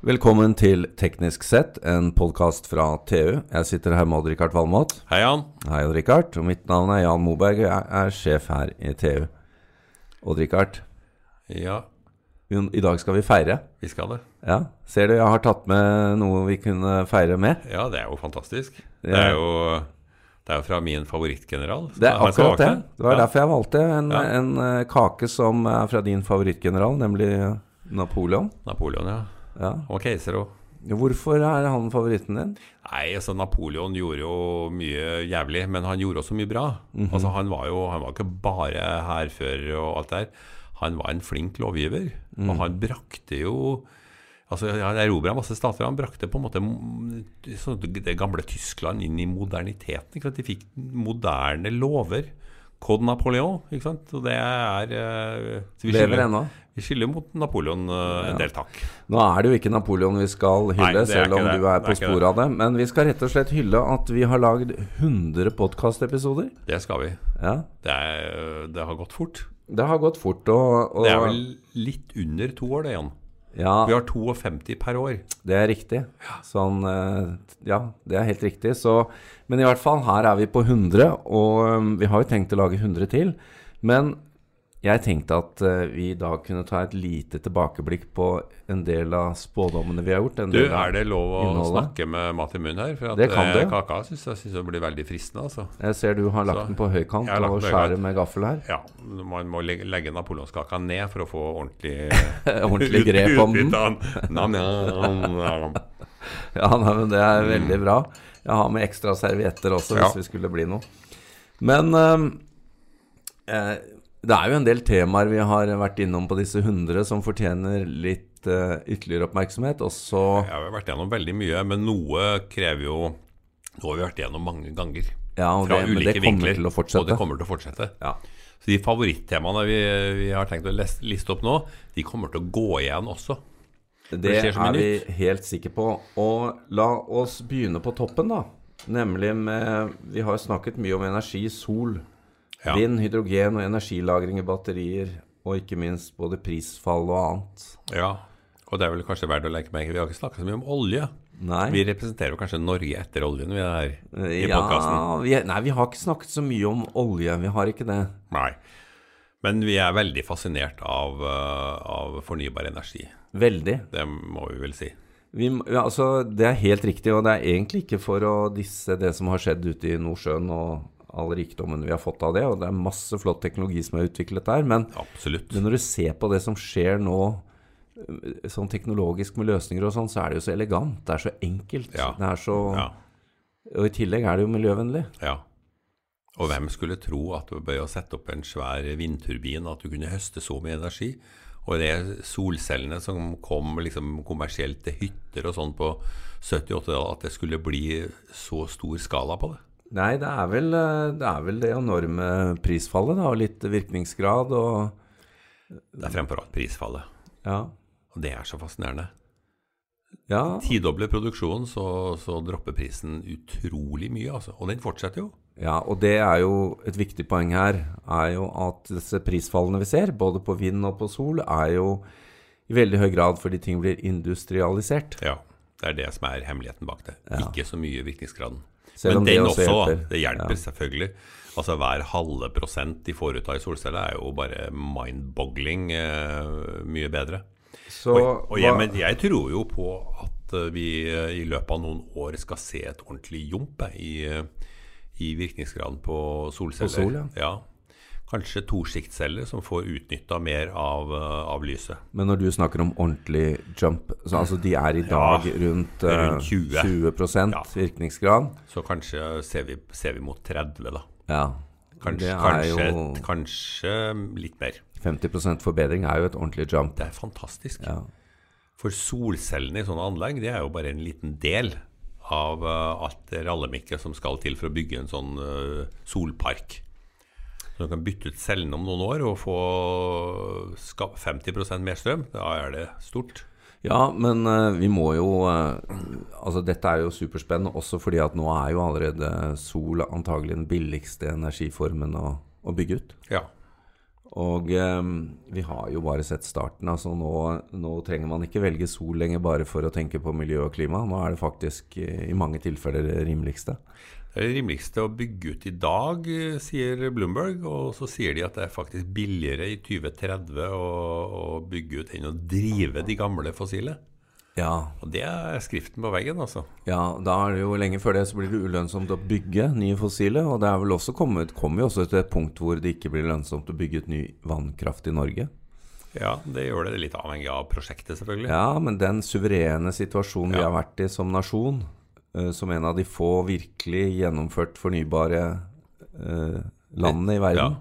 Velkommen til Teknisk sett, en podkast fra TU. Jeg sitter her med Odd-Rikard Valmot. Hei, Jan. Hei, Odd-Rikard. Og mitt navn er Jan Moberg, og jeg er sjef her i TU. Odd-Rikard, Ja, i dag skal vi feire. vi skal det. Ja, Ser du, jeg har tatt med noe vi kunne feire med. Ja, det er jo fantastisk. Det er jo, det er jo fra min favorittgeneral. Det er akkurat det. Det var ja. derfor jeg valgte en, Ja. en eh, kake som er fra din favorittgeneral, nemlig Napoleon. Napoleon, ja. Ja. Og keiser òg. Hvorfor er han favoritten din? Nei, altså Napoleon gjorde jo mye jævlig, men han gjorde også mye bra. Mhm. Altså Han var jo han var ikke bare hærfører og alt der. Han var en flink lovgiver, Mm. og han brakte jo Altså, Han erobra masse stater. Han brakte på en måte sånn det gamle Tyskland inn i moderniteten. Ikke sant? De fikk moderne lover. Code Napoleon, ikke sant. Og det er eh, vi Lever ennå. Vi skiller mot Napoleon eh, en del takk. Nå er det jo ikke Napoleon vi skal hylle, Nei, selv om det. du er på er sporet av det. Men vi skal rett og slett hylle at vi har lagd 100 podkastepisoder. Det skal vi. Ja. Det, er, det har gått fort. Det har gått fort, og, og Det er vel litt under to år, det, Jan. Ja, Vi har 52 per år. det er riktig. Sånn eh, Ja, det er helt riktig. Så, men i hvert fall, her er vi på 100, og um, vi har jo tenkt å lage 100 til. Men jeg tenkte at eh, vi i dag kunne ta et lite tilbakeblikk på en del av spådommene vi har gjort. Du, Er det lov å innholdet. snakke med mat i munnen her? For at Det kan eh, du. kaka syns jeg synes det blir veldig fristende, altså. Jeg ser du har lagt Så, den på høykant og skjærer med gaffel her. Ja, man må legge, legge napoleonskaka ned for å få ordentlig Ordentlig grep om den. Nam, nam, nam. Ja, nei, men det er veldig bra. Jeg har med ekstra servietter også, hvis Ja. vi skulle bli noe. Men ehm, eh, det er jo en del temaer vi har vært innom på disse 100 som fortjener litt uh, ytterligere oppmerksomhet. Også ja, Vi har vært gjennom veldig mye, men noe krever jo Noe har vi vært gjennom mange ganger. Ja, og Fra det, men det ulike kommer vinkler. Og det kommer til å fortsette. Ja. Så de favorittemaene vi, vi har tenkt å liste opp nå, de kommer til å gå igjen også. Det det er vi helt sikre på. Og la oss begynne på toppen, da. Nemlig med Vi har snakket mye om energi, sol, Ja. vind, hydrogen og energilagring i batterier. Og ikke minst både prisfall og annet. Ja, og det er vel kanskje verdt å legge merke Vi har ikke snakket så mye om olje. Nei. Vi representerer kanskje Norge etter oljen vi er her i ja, podkasten. nei, vi har ikke snakket så mye om olje. Vi har ikke det. Nei. Men vi er veldig fascinert av, eh, av fornybar energi. Veldig. Det må vi vel si. Vi, ja, altså, det er helt riktig, og det er egentlig ikke for å disse det som har skjedd ute i Nordsjøen og all rikdommen vi har fått av det, og det er masse flott teknologi som er utviklet der, men, men når du ser på det som skjer nå, øh, sånn teknologisk med løsninger og sånn, så er det jo så elegant. Det er så enkelt. Ja. Det er så, Ja. Og i tillegg er det jo miljøvennlig. ja. Og hvem skulle tro at ved å sette opp en svær vindturbin at du kunne høste så mye energi? Og det solcellene som kom liksom kommersielt til hytter og sånn på 70-80-tallet, at det skulle bli så stor skala på det. Nei, det er vel øh, det, er vel det enorme prisfallet, da, og litt virkningsgrad og Det er fremfor alt prisfallet. Ja. Og det er så fascinerende. ja Tidobler produksjonen, så, så dropper prisen utrolig mye, altså. Og den fortsetter jo. Ja, og det er jo et viktig poeng her, er jo at disse prisfallene vi ser, både på vind og på sol, er jo i veldig høy grad fordi ting blir industrialisert. Ja. Det er det som er hemmeligheten bak det. Ikke så mye virkningsgraden. Men det den også også. Det hjelper Ja. selvfølgelig. Altså Hver halve prosent de får ut av i solceller, er jo bare mind-boggling eh, mye bedre. Så Og, og jeg, men jeg tror jo på at eh, vi eh, i løpet av noen år skal se et ordentlig jump eh, i, i virkningsgraden på solceller. På sol, ja. ja. Kanskje tosjiktceller som får utnytta mer av, eh, av lyset. Men når du snakker om ordentlig jump, så altså de er i dag rundt, eh, rundt 20. 20 Ja. virkningsgrad. Så kanskje ser vi, ser vi mot 30, da. Ja. Kanskje, kanskje, jo kanskje litt mer. 50% forbedring er jo et ordentlig jump. Det er fantastisk. Ja. For solcellene i sånne anlegg det er jo bare en liten del av eh, alt rallemikket som skal til for å bygge en sånn solpark. Så du kan bytte ut cellene om noen år og få 50% mer strøm. Da er det stort. Ja, men eh, vi må jo eh, Altså, dette er jo superspennende også fordi at nå er jo allerede sol antagelig den billigste energiformen å, å bygge ut. Ja. Og eh, vi har jo bare sett starten. altså nå, nå trenger man ikke velge sol lenger bare for å tenke på miljø og klima. Nå er det faktisk i mange tilfeller det rimeligste. Det er det rimeligste å bygge ut i dag, eh, sier Bloomberg. Og så sier de at det er faktisk billigere i 2030 å, å bygge ut enn å drive de gamle fossile. Ja, Og det er skriften på veggen, altså. ja, da er det jo lenge før det så blir det ulønnsomt å bygge nye fossile. Og det er vel også kommet, kommer jo også til et punkt hvor det ikke blir lønnsomt å bygge ut ny vannkraft i Norge. Ja, det gjør det litt avhengig av prosjektet, selvfølgelig. Ja, men den suverene situasjonen vi har vært i som nasjon, som en av de få virkelig gjennomført fornybare eh, landene i verden,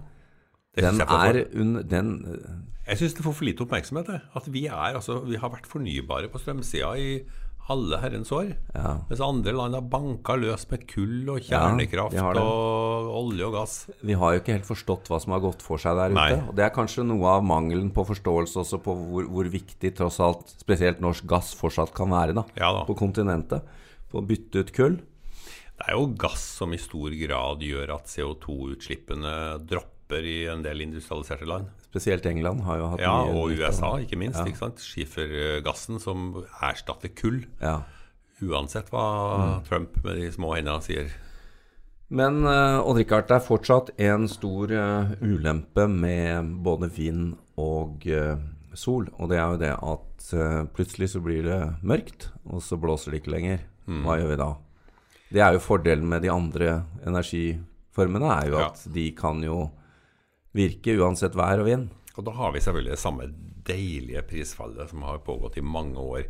Ja. den er under den, eh, Jeg syns det får for lite oppmerksomhet. det. At vi, er, altså, vi har vært fornybare på strømsida i alle herrens år. Ja. Mens andre land har banka løs med kull og kjernekraft ja, og olje og gass. Vi har jo ikke helt forstått hva som har gått for seg der Nei. ute. Og det er kanskje noe av mangelen på forståelse også på hvor, hvor viktig tross alt spesielt norsk gass fortsatt kan være da, Ja da. på kontinentet. På å bytte ut kull. Det er jo gass som i stor grad gjør at CO2-utslippene dropper i en del industrialiserte land. Spesielt England har jo hatt Ja, mye og av- USA, ikke minst. ikke sant? Skifergassen som erstatter kull. Ja. Uansett hva Trump med de små hendene sier. Men uh, Odd-Rikard, det er fortsatt en stor uh, ulempe med både vind og uh, sol. Og det er jo det at uh, plutselig så blir det mørkt, og så blåser det ikke lenger. Hva gjør vi da? Det er jo fordelen med de andre energiformene, er jo Ja. at de kan jo virke uansett vær og vind. Og da har vi selvfølgelig det samme deilige prisfallet som har pågått i mange år.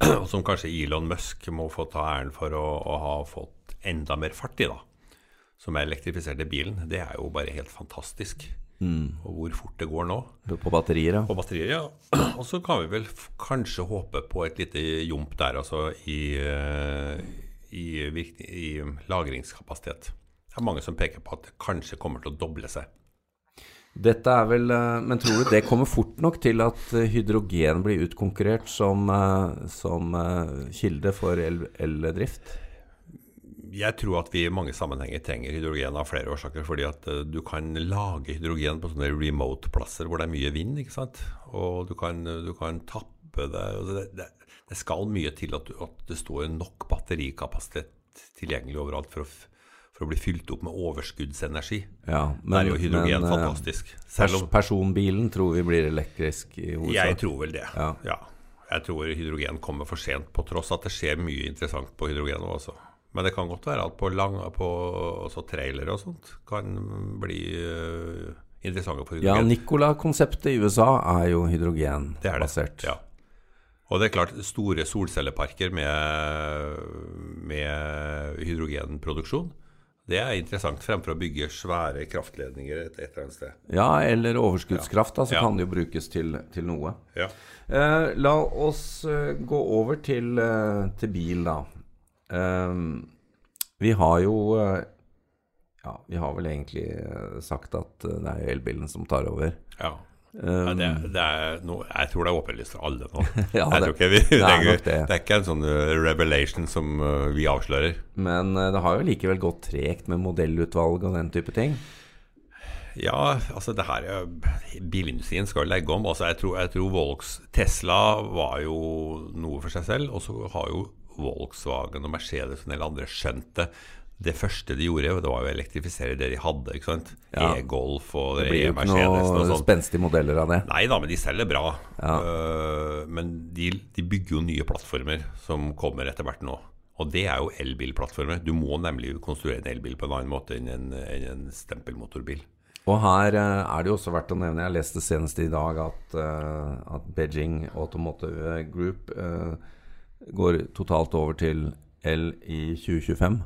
Og som kanskje Elon Musk må få ta æren for å, å ha fått enda mer fart i, da. Som er elektrifiserte bilen. Det er jo bare helt fantastisk. Og hvor fort det går nå. På batterier, ja. På batterier, ja. Og så kan vi vel kanskje håpe på et lite jump der, altså i, eh, i, i lagringskapasitet. Det er mange som peker på at det kanskje kommer til å doble seg. Dette er vel eh, Men tror du det kommer fort nok til at eh, hydrogen blir utkonkurrert som, som kilde for el- eldrift? Jeg tror at vi i mange sammenhenger trenger hydrogen av flere årsaker. Fordi at eh, du kan lage hydrogen på sånne remote-plasser hvor det er mye vind. ikke sant? Og du kan, du kan tappe det. Det, det, det skal mye til at, du, at det står nok batterikapasitet tilgjengelig overalt for å, for å bli fylt opp med overskuddsenergi. Ja, Der er jo hydrogen men, eh, fantastisk. Selv om personbilen tror vi blir elektrisk i jeg tror vel det. Ja. Jeg tror hydrogen kommer for sent, på tross at det skjer mye interessant på hydrogen også. Men det kan godt være at på, lang, på også trailere og sånt kan bli uh, interessante for Ja, hydrogen. Nikola-konseptet i USA er jo det er det. hydrogenbasert. Ja. Og det er klart, store solcelleparker med, med hydrogenproduksjon, det er interessant fremfor å bygge svære kraftledninger et, et eller annet sted. Ja, eller overskuddskraft, da, så Ja. kan det jo brukes til, til noe. Ja. Eh, la oss eh, gå over til, eh, til bil, da. Eh, vi har jo eh, Ja, vi har vel egentlig eh, sagt at eh, det er elbilen som tar over. ja. Um, det, det er noe, jeg tror det er åpenlyst for alle nå. Ja, det- vi, det er det. er ikke en sånn revelation som vi avslører. Men det har jo likevel gått tregt med modellutvalg og den type ting. Ja, altså det her Bilindustrien skal legge om. Altså jeg tror, jeg tror Volks Tesla var jo noe for seg selv, og så har jo Volkswagen og Mercedes og en del andre skjønt det. Det første de gjorde, det var jo å elektrifisere det de hadde. ikke sant? Ja. E-Golf og Det blir jo ikke E-Mercedes og sånn. spenstige modeller av det. Nei da, men de selger bra. Ja. Uh, men de, de bygger jo nye plattformer som kommer etter hvert nå. Og det er jo elbilplattformer. Du må nemlig konstruere en elbil på en annen måte enn en, enn en stempelmotorbil. Og her eh, er det jo også verdt å nevne, jeg leste senest i dag at, eh, at Beijing Automotive Group eh, går totalt over til el i 2025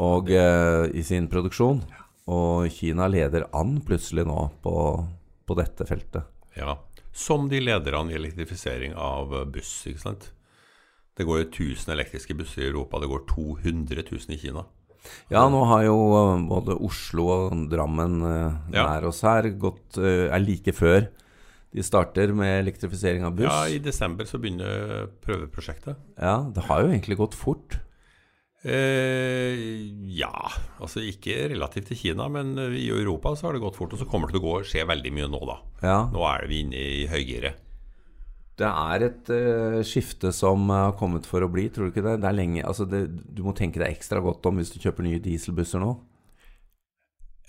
og eh, i sin produksjon. Og Kina leder an plutselig nå på, på dette feltet. Ja. Som de leder an i elektrifisering av buss. ikke sant? Det går jo 1000 elektriske busser i Europa. Det går 200 000 i Kina. Ja, nå har jo eh, både Oslo og Drammen eh, Ja. nær oss her gått, eh, er like før de starter med elektrifisering av buss. Ja, I desember så begynner prøveprosjektet. Ja, det har jo egentlig gått fort. Eh, ja, altså ikke relativt til Kina, men i Europa så har det gått fort. Og så kommer det til å gå, skje veldig mye nå, da. Ja. Nå er vi inne i høygiret. Det er et uh, skifte som har kommet for å bli, tror du ikke det? Det lenge, altså det, Du må tenke deg ekstra godt om hvis du kjøper nye dieselbusser nå.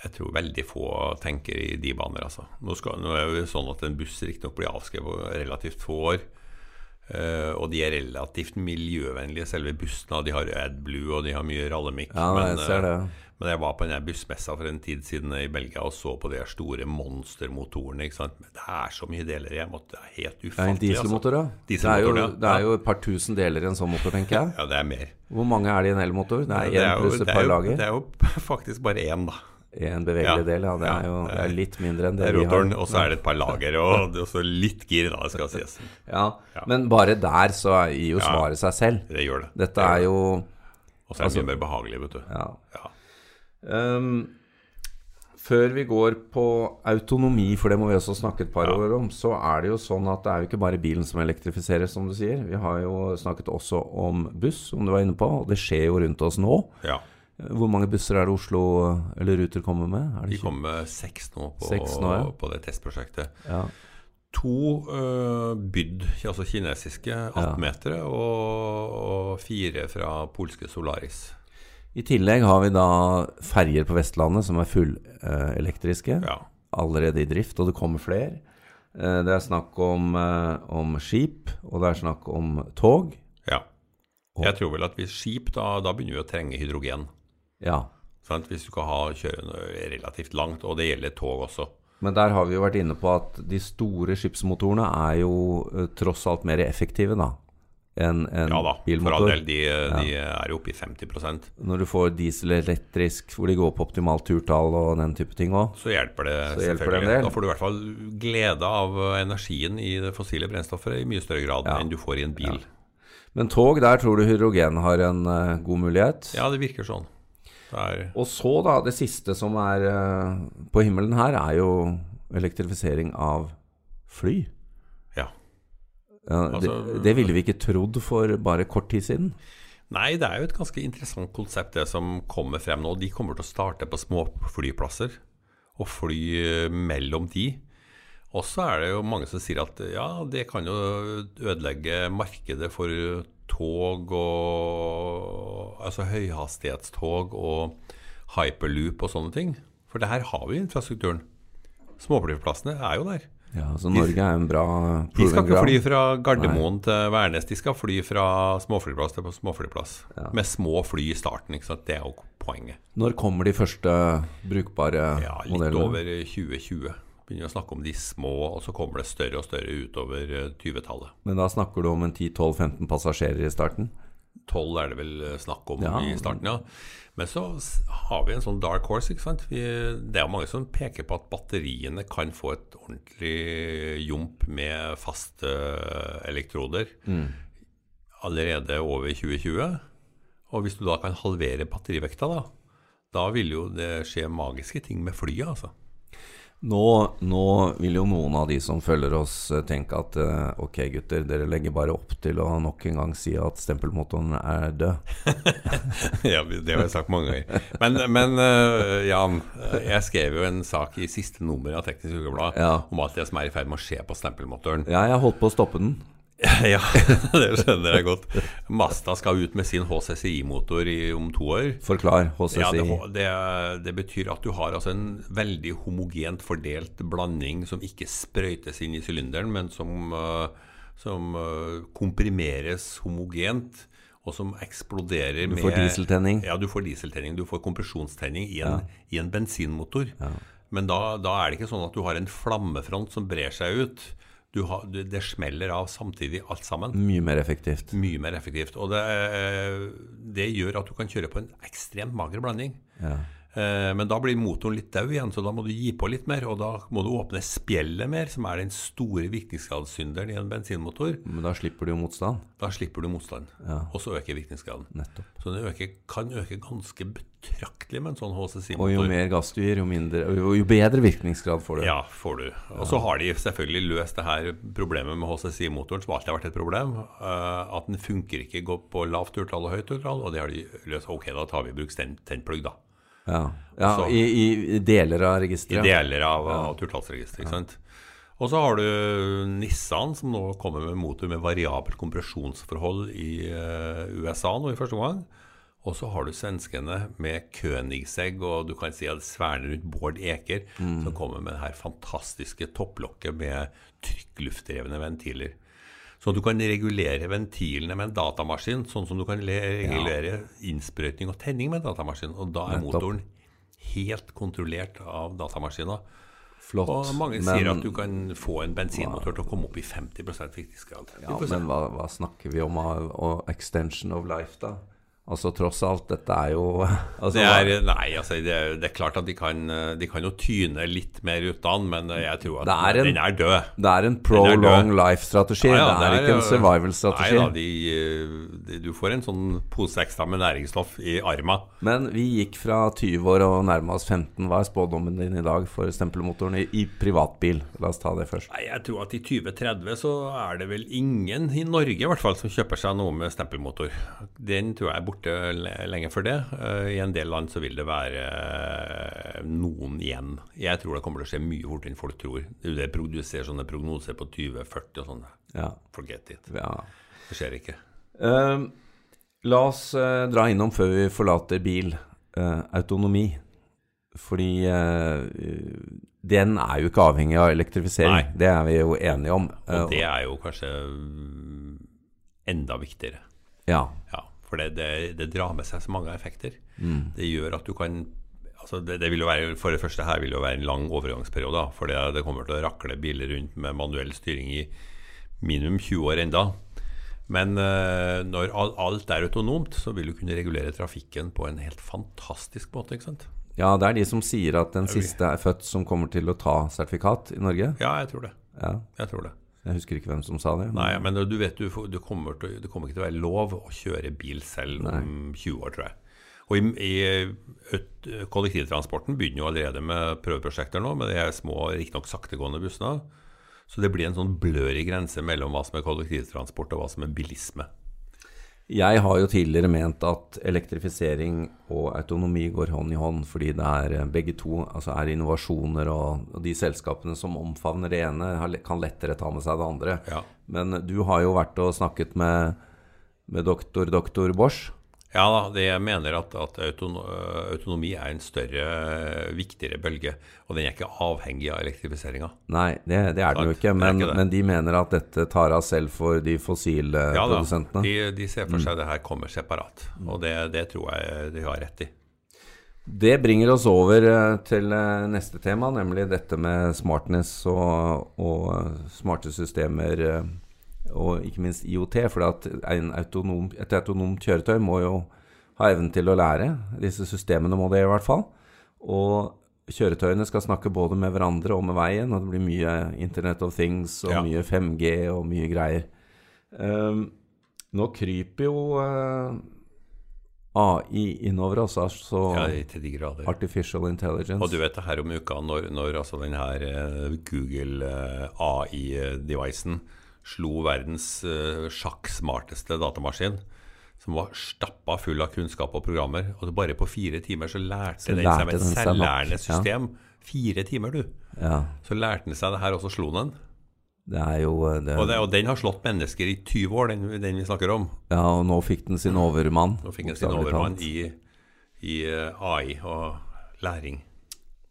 Jeg tror veldig få tenker i de baner, altså. Nå, skal, nå er det jo sånn at en buss riktignok blir avskrevet på relativt få år. Uh, og de er relativt miljøvennlige, selve bussene. De har AdBlue og de har mye rallemikk. Ja, men, eh. Men jeg var på den bussmessa for en tid siden i Belgia og så på de store monstermotorene. det er så mye deler i. Det er helt Det er en ufattelig. dieselmotor, altså. Dieselmotor, det, er jo, det er jo et par tusen deler i en sånn motor, tenker jeg. Ja, det er mer. Hvor mange er det i en elmotor? Det er én pluss et par lager. Det er jo faktisk bare én, da. En bevegelig Ja. del, ja. Det er jo det er- litt mindre enn Det det vi har. rotoren, og så er det et par lager, og det er også litt gir, da, skal sies. Ja, Ja. Men bare der så gir jo svaret seg selv. Det gjør det. Dette Det gjør er jo Og så er det mye mer behagelig, vet du. Ja. Ja. Um, før vi går på autonomi, for det må vi også snakke et par Ja. år om, så er det jo sånn at det er jo ikke bare bilen som elektrifiseres, som du sier. Vi har jo snakket også om buss, som du var inne på, og det skjer jo rundt oss nå. ja. Hvor mange busser er det Oslo eller Ruter kommer med? De det ikke? kom med seks nå på, Seks nå, ja. på det testprosjektet. Ja. To uh, bydd, altså kinesiske 18-metere, og, og fire fra polske Solaris. I tillegg har vi da ferjer på Vestlandet som er fullelektriske. Ja. allerede i drift, og det kommer flere. Uh, Det er snakk om, eh, om skip, og det er snakk om tog. ja. Jeg tror vel at hvis skip, da, da begynner vi å trenge hydrogen. Ja. Sant? Hvis du skal ha kjøre relativt langt, og det gjelder tog også. Men der har vi jo vært inne på at de store skipsmotorene er jo eh, tross alt mer effektive da enn en Ja da, for all del. De, de er jo oppe i 50% Når du får diesel elektrisk hvor de går på optimalt turtall og den type ting òg. så hjelper det Så hjelper det selvfølgelig. Da får du i hvert fall glede av energien i det fossile brennstoffet i mye større grad Ja. enn du får i en bil. Men tog, der tror du hydrogen har en uh, god mulighet. Ja, det virker sånn. Og så, da, det siste som er eh, på himmelen her, er jo elektrifisering av fly. ja. Ja, Altså- det, det ville vi ikke trodd for bare kort tid siden. Nei, det er jo et ganske interessant konsept det som kommer frem nå. De kommer til å starte på små flyplasser og fly mellom de. Og så er det jo mange som sier at ja, det kan jo ødelegge markedet for tog og Altså høyhastighetstog og hyperloop og sånne ting. For det her har vi infrastrukturen. Småflyplassene er jo der. Ja, Så Norge er en bra De skal ikke fly fra Gardermoen til Værnes, de skal fly fra småflyplass til småflyplass. Med små fly i starten. Det er jo poenget. Når kommer de første brukbare Ja, litt modellene? over 2020. Begynner å snakke om de små, og så kommer det større og større utover eh, 20-tallet. Men da snakker du om en 10-12-15 passasjerer i starten? 12 er det vel eh, snakk om Ja. i starten, ja. Men så har vi en sånn dark horse, ikke sant. Vi, det er jo mange som peker på at batteriene kan få et ordentlig jump med faste elektroder allerede over 2020. Og hvis du da kan halvere batterivekta, da, da vil jo det skje magiske ting med flyet, altså. Nå, nå vil jo noen av de som følger oss eh, tenke at eh, ok gutter, dere legger bare opp til å nok en gang si at stempelmotoren er død. ja, det har jeg sagt mange ganger. Men, men uh, Jan, jeg skrev jo en sak i siste nummer av Teknisk Ukeblad Ja. om alt det som er i ferd med å skje på stempelmotoren. Ja, jeg holdt på å stoppe den. ja, det skjønner jeg godt. Mazda skal ut med sin HCCI-motor om to år. Forklar, HCCI. Ja, det, det, det betyr at du har altså en veldig homogent fordelt blanding som ikke sprøytes inn i sylinderen, men som, eh, som eh, komprimeres homogent, og som eksploderer Du med får dieseltenning. Ja, du får dieseltenning. Du får kompresjonstenning i en, i en bensinmotor. Men da, da er det ikke sånn at du har en flammefront som brer seg ut. Du har, det smeller av samtidig, alt sammen. Mye mer effektivt. Mye mer effektivt. Og det, det gjør at du kan kjøre på en ekstremt mager blanding. Ja. Eh, men da blir motoren litt død igjen, så da må du gi på litt mer. Og da må du åpne spjeldet mer, som er den store virkningsgradssynderen i en bensinmotor. Men da slipper du jo motstand. Da slipper du motstand, Ja. og så øker virkningsgraden. Nettopp. Så den øker, kan øke ganske betraktelig med en sånn HCC-motor. Og jo mer gass du gir, jo, mindre, jo, bedre virkningsgrad får du. Ja, får du. Og så har de selvfølgelig løst det her problemet med HCC-motoren, som alltid har vært et problem. eh, at den funker ikke på lavt turtall og høyt turtall, og det har de løst. Ok, da tar vi i bruk tennplugg, da. Ja, ja Også, i, i deler av I deler av, av turtallsregisteret. ikke sant? Og så har du Nissan, som nå kommer med motor med variabelt kompresjonsforhold i uh, USA nå i første omgang. Og så har du svenskene med Königsegg, og du kan si at Sverne rundt Bård Eker, som kommer med det her fantastiske topplokket med trykkluftdrevne ventiler. Så du kan regulere ventilene med en datamaskin, sånn som du kan regulere regulere innsprøytning og tenning med en datamaskin. Og da er motoren helt kontrollert av datamaskiner. Flott. Og mange men, sier at du kan få en bensinmotor til å komme opp i 50 virkningsgrad. Vi ja, men hva, hva snakker vi om av extension of life, da? Altså tross alt, dette er jo altså, det er, nei, altså, det, er- det er klart at de kan, de kan jo tyne litt mer ut av den, men jeg tror at er en- den er død. Det er en pro er long life-strategi, Ja, det er ikke en survival-strategi. Nei da, de, de, du får en sånn pose ekstra med næringsstoff i arma. Men vi gikk fra 20 år og nærma oss 15. Hva er spådommen din i dag for stempelmotoren i, i privatbil? La oss ta det først. Nei, Jeg tror at i 2030 så er det vel ingen i Norge i hvert fall som kjøper seg noe med stempelmotor. Den tror jeg er borte le- lenge før det. Eh, I en del land så vil det være eh, noen igjen. Jeg tror det kommer til å skje mye fortere enn folk tror. Det er produserer sånne prognoser på 2040 og sånne. Ja. Forget it. ja. Det skjer ikke. Uh, la oss uh, dra innom før vi forlater bil. uh, autonomi. Fordi den er jo ikke avhengig av elektrifisering. Nei. Det er vi jo enige om. Og det er jo kanskje mm, enda viktigere. ja. Ja, for det, det, det drar med seg så mange effekter. Mm. Det gjør at du kan altså det, det vil jo være, For det første her vil jo være en lang overgangsperiode. For det, det kommer til å rakle biler rundt med manuell styring i minimum 20 år enda. Men uh, når alt er autonomt, så vil du kunne regulere trafikken på en helt fantastisk måte. ikke sant? ja, det er de som sier at den siste er født som kommer til å ta sertifikat i Norge. Ja, jeg tror det. Ja. Jeg tror det. Jeg husker ikke hvem som sa det. Nei, men du vet, du, du kommer til, det kommer ikke til å være lov å kjøre bil selv om 20 år, tror jeg. Og i, i kollektivtransporten begynner jo allerede med prøveprosjekter nå, med de små, riktignok saktegående bussene. Så det blir en sånn blørig grense mellom hva som er kollektivtransport og hva som er bilisme. Jeg har jo tidligere ment at elektrifisering og autonomi går hånd i hånd, fordi det er eh, begge to altså er innovasjoner, og, og de selskapene som omfavner det ene, kan lettere ta med seg det andre. Ja. Men du har jo vært og snakket med, med doktor, doktor Bosch. Ja da, det jeg mener at, at autonomi er en større, viktigere bølge. Og den er ikke avhengig av elektrifiseringa. Nei, det, det er den jo ikke, men, ikke men de mener at dette tar av selv for de fossile Ja produsentene. de, de ser for seg det her kommer separat. Og det, det tror jeg de har rett i. Det bringer oss over eh, til eh, neste tema, nemlig dette med smartness og, og smarte systemer, eh, og ikke minst IOT. For at en autonom, et autonomt kjøretøy må jo ha evnen til å lære. Disse systemene må det i hvert fall. Og kjøretøyene skal snakke både med hverandre og med veien, og det blir mye Internet of Things og Ja. mye 5G og mye greier. Um, nå kryper jo uh, AI innover oss, altså Ja, til de grader. Artificial intelligence. Og du vet det her om uka, når, når altså den her eh, Google eh, AI-devicen slo verdens uh, sjakksmarteste datamaskin, som var stappa full av kunnskap og programmer, og bare på fire timer så lærte Så den seg lærte med et selvlærende system. ja. Fire timer, du. Ja, Så lærte den seg det her, og så slo den. det jo eh, det, Og, det, og den har slått mennesker i 20 år, den, den vi snakker om. Ja, og nå fikk den sin overmann. Nå fikk den sin overmann i, i eh, AI og læring.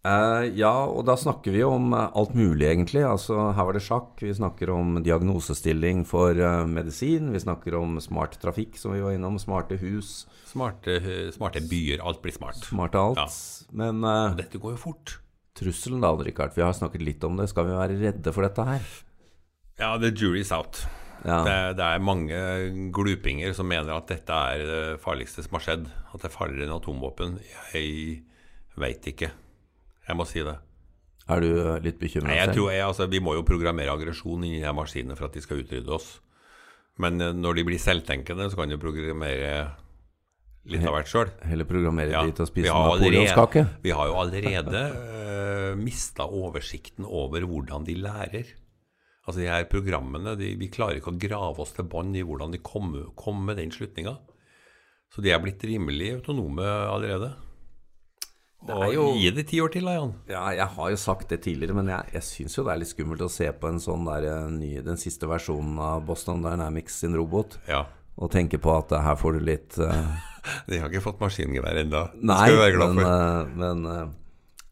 Eh, ja, og da snakker vi om eh, alt mulig, egentlig. Altså, her var det sjakk. Vi snakker om diagnosestilling for uh, medisin. Vi snakker om smart trafikk, som vi var innom. Smarte hus. Smarte, smarte byer. Alt blir smart. Smarte alt. Ja. Men uh, Dette går jo fort. trusselen da, Richard. Vi har snakket litt om det. Skal vi være redde for dette her? Ja, the jury's out. Ja. Det, det er mange glupinger som mener at dette er det farligste som har skjedd. At det er farligere enn atomvåpen. Jeg Veit ikke. Jeg må si det. Er du eh, litt bekymra jeg tror jeg, altså, Vi må jo programmere aggresjon inni de maskinene for at de skal utrydde oss. Men eh, når de blir selvtenkende, så kan de programmere litt av hvert sjøl. Heller programmere Ja, de til å spise napoleonskake? Vi har jo allerede uh, mista oversikten over hvordan de lærer. Altså de her programmene, de, Vi klarer ikke å grave oss til bånd i hvordan de kom, kom med den slutninga. Så de er blitt rimelig autonome allerede. Og er jo- Gi det ti år til, da, Jan. Ja, jeg har jo sagt det tidligere, men jeg, jeg syns jo det er litt skummelt å se på en sånn der eh, ny, den siste versjonen av Boston Dynamics sin robot, Ja. og tenke på at eh, her får du litt uh... De har ikke fått maskingevær ennå. Nei, skal vi være glad men, for. eh, men uh,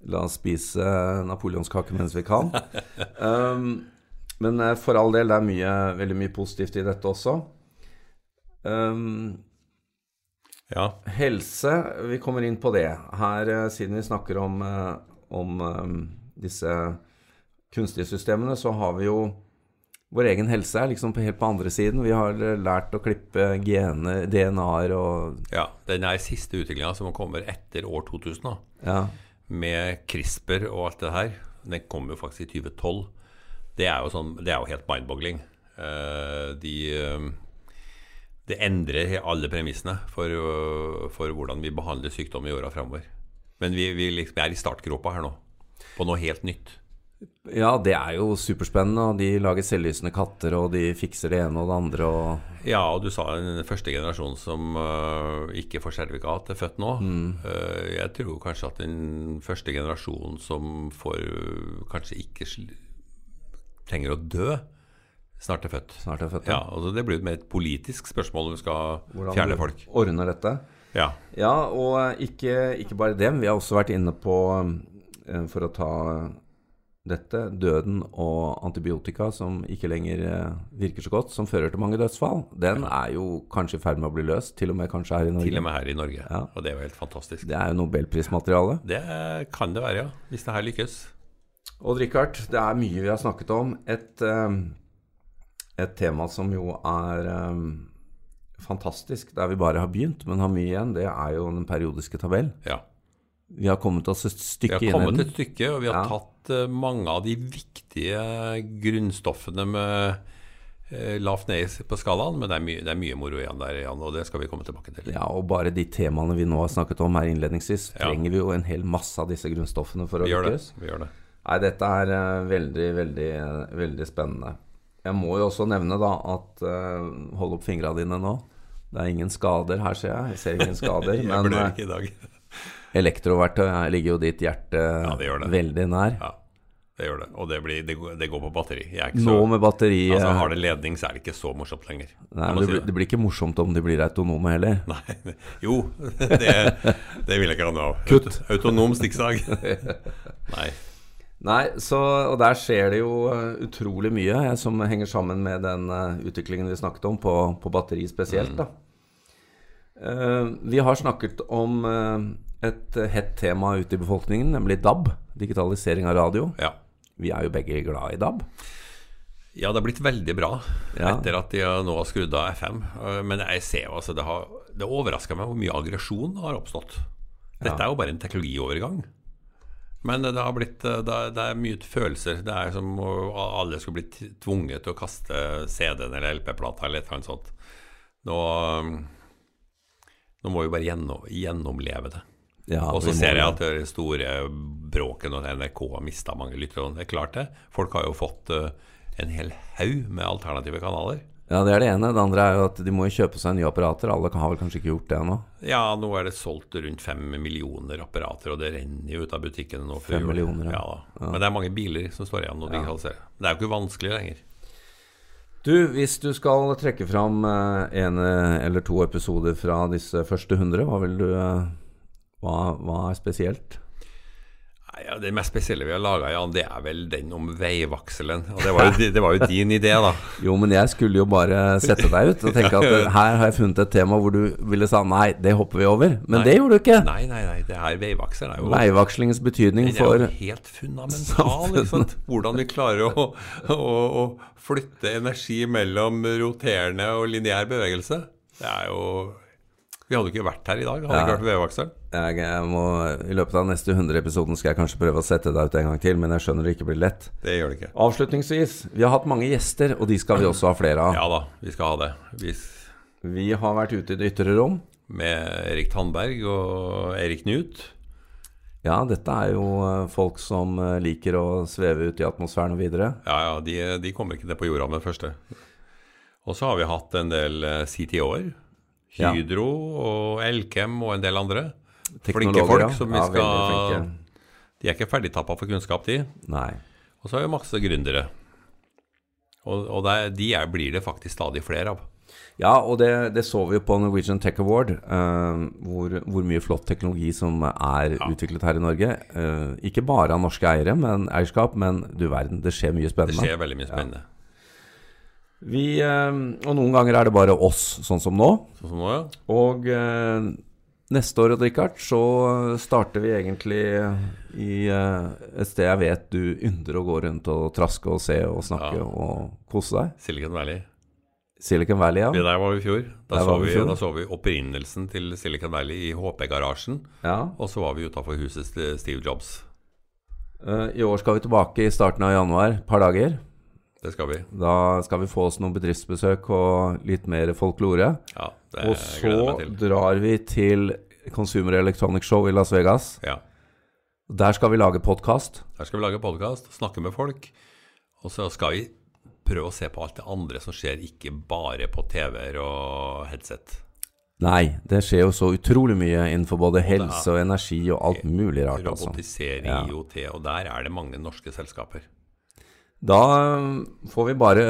la oss spise napoleonskake mens vi kan. um, men for all del, det er mye, veldig mye positivt i dette også. Um, Ja. Helse, vi kommer inn på det. Her, eh, siden vi snakker om, eh, om eh, disse kunstige systemene, så har vi jo Vår egen helse er liksom helt på andre siden. Vi har lært å klippe gener, DNA-er og ja. Den er siste utviklinga som kommer etter år 2000, da. Ja. med CRISPR og alt det her. Den kom jo faktisk i 2012. Det er jo, sånn, det er jo helt mind-boggling. De, det endrer alle premissene for, øh, for hvordan vi behandler sykdom i åra framover. Men vi, vi liksom er i startgropa her nå, på noe helt nytt. ja, det er jo superspennende. Og de lager selvlysende katter, og de fikser det ene og det andre. Og Ja, og du sa den første generasjonen som uh, ikke får sertifikat, er født nå. Eh, jeg tror kanskje at den første generasjonen som får uh, kanskje ikke trenger å dø, snart er født. snart er født. Ja, altså Det blir mer et politisk spørsmål om vi skal Hvordan fjerne du folk. ordner dette. Ja, Ja, og eh, ikke, ikke bare det. Vi har også vært inne på, eh, for å ta dette, døden og antibiotika som ikke lenger eh, virker så godt, som fører til mange dødsfall. Den er jo kanskje i ferd med å bli løst, til og med kanskje her i Norge. Til og med her i Norge. Ja. Og det er jo helt fantastisk. Det er jo nobelprismateriale. Det kan det være, ja. Hvis det her lykkes. Odd Rikard, det er mye vi har snakket om. Et, eh, et tema som jo er um, fantastisk, der vi bare har begynt, men har mye igjen, det er jo den periodiske tabell. Ja. Vi har kommet oss et stykke inn i den. Vi har kommet et stykke, og vi har Ja. tatt uh, mange av de viktige grunnstoffene med eh, lavt ned på skalaen, men det er, mye, det er mye moro igjen der, Jan, og det skal vi komme tilbake til. Ja, og bare de temaene vi nå har snakket om her innledningsvis, Ja. trenger vi jo en hel masse av disse grunnstoffene for å Vi gjør det. Vi gjør det. Nei, dette er eh, veldig, veldig, veldig spennende. Jeg må jo også nevne da at uh, Hold opp fingra dine nå. Det er ingen skader her, ser jeg. Jeg ser ingen skader. Jeg men eh, ikke i dag. elektroverktøy ligger jo ditt hjerte ja, det gjør det. veldig nær. Ja, det gjør det. Og det, blir, det, går, på batteri. Er Nå så, med batteri altså, eh, har det ledning, så er det ikke så morsomt lenger. Nei, men det, si det blir ikke morsomt om de blir autonome heller. Nei, jo, det, det vil jeg ikke ha noe av. Kutt. Autonom stikksag. Nei. Nei, så, og der skjer det jo eh, utrolig mye jeg, som henger sammen med den uh, utviklingen vi snakket om, på, på batteri spesielt. da. Uh, vi har snakket om uh, et hett tema ute i befolkningen, nemlig DAB. Digitalisering av radio. Ja. Vi er jo begge glad i DAB. Ja, det har blitt veldig bra Ja. etter at de nå har skrudd av FM. Eh, Men jeg ser jo altså det, har, det overrasker meg hvor mye aggresjon har oppstått. Dette er jo bare en teknologiovergang. Men det har blitt eh, Det er, mye følelser. Det er som om alle skulle blitt tvunget til å kaste CD-en eller LP-plata eller et eller annet sånt. Nå, nå må vi bare gjennom, gjennomleve det. Ja, Og så ser jeg at det store bråket når NRK har mista mange lyttere. Det er klart det. Folk har jo fått eh, en hel haug med alternative kanaler. Ja, det er det ene. Det andre er jo at de må jo kjøpe seg nye apparater. Alle har vel kanskje ikke gjort det ennå. Ja, nå er det solgt rundt fem millioner apparater, og det renner jo ut av butikkene nå. Fem millioner, ja. ja. Men det er mange biler som står igjen og digitaliserer. Det er jo ikke vanskelig lenger. Du, hvis du skal trekke fram eh, en eller to episoder fra disse første hundre, hva vil du eh, hva, hva er spesielt? Ja, det mest spesielle vi har laga, Jan, det er vel den om veivakselen. Og det var, jo, det var jo din idé, da. Jo, men jeg skulle jo bare sette deg ut og tenke at eh, her har jeg funnet et tema hvor du ville sa nei, det hopper vi over. Men Nei. det gjorde du ikke. Nei, nei, nei. Det her veivakselen er jo Veivakslingens betydning Det er jo helt fundamental. Liksom. Hvordan vi klarer å, å, å flytte energi mellom roterende og lineær bevegelse. Det er jo Vi hadde ikke vært her i dag, hadde Ja. ikke vært vevaksel. Jeg, jeg må, I løpet av neste 100 episoden skal jeg kanskje prøve å sette deg ut en gang til, men jeg skjønner det ikke blir lett. Det gjør det ikke. Avslutningsvis, vi har hatt mange gjester, og de skal vi også ha flere av. Ja da, vi skal ha det. Vi, Vi har vært ute i det ytre rom. med Erik Tandberg og Erik Knut. Ja, dette er jo eh, folk som eh, liker å sveve ut i atmosfæren og videre. Ja, ja, de, de kommer ikke ned på jorda med det første. Og så har vi hatt en del eh, CTO-er. Ja. Hydro og Elkem og en del andre. Flinke folk som vi skal. De er ikke ferdigtappa for kunnskap, de. Nei. Og så har vi masse gründere. Og, og der, de er, blir det faktisk stadig flere av. Ja, og det, det så vi jo på Norwegian Tech Award, uh, hvor, hvor mye flott teknologi som er utviklet her i Norge. Uh, ikke bare av norske eiere, men eierskap, men du verden, det skjer mye spennende. Det skjer veldig mye spennende. Vi, eh, og noen ganger er det bare oss, sånn som nå. Sånn som nå, ja. Og eh, neste år, Richard, så starter vi egentlig i eh, et sted jeg vet du ynder å gå rundt og traske og se og snakke Ja. og kose deg. Silicon Valley. Silicon Valley, ja. ja. Der var vi i fjor. Da, så vi da så vi opprinnelsen til Silicon Valley i HP-garasjen. ja. Og så var vi utafor huset til Steve Jobs. I år skal vi tilbake i starten av januar, et par dager. Det skal vi. Da skal vi få oss noen bedriftsbesøk og litt mer folklore. Ja, det Og så drar vi til Consumer Electronic Show i Las Vegas. Ja. Der skal vi lage podkast. Der skal vi lage podkast, snakke med folk. Og så skal vi prøve å se på alt det andre som skjer, ikke bare på TV-er og headset. Nei, det skjer jo så utrolig mye innenfor både helse og energi og alt mulig rart, altså. Robotisering. IOT, og der er det mange norske selskaper. Da får vi bare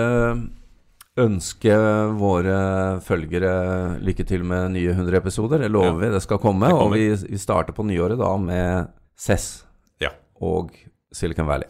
ønske våre følgere lykke til med nye 100 episoder. Det lover vi, det skal komme. Det Og vi, vi starter på nyåret da med Cess Ja. og Silicon Valley.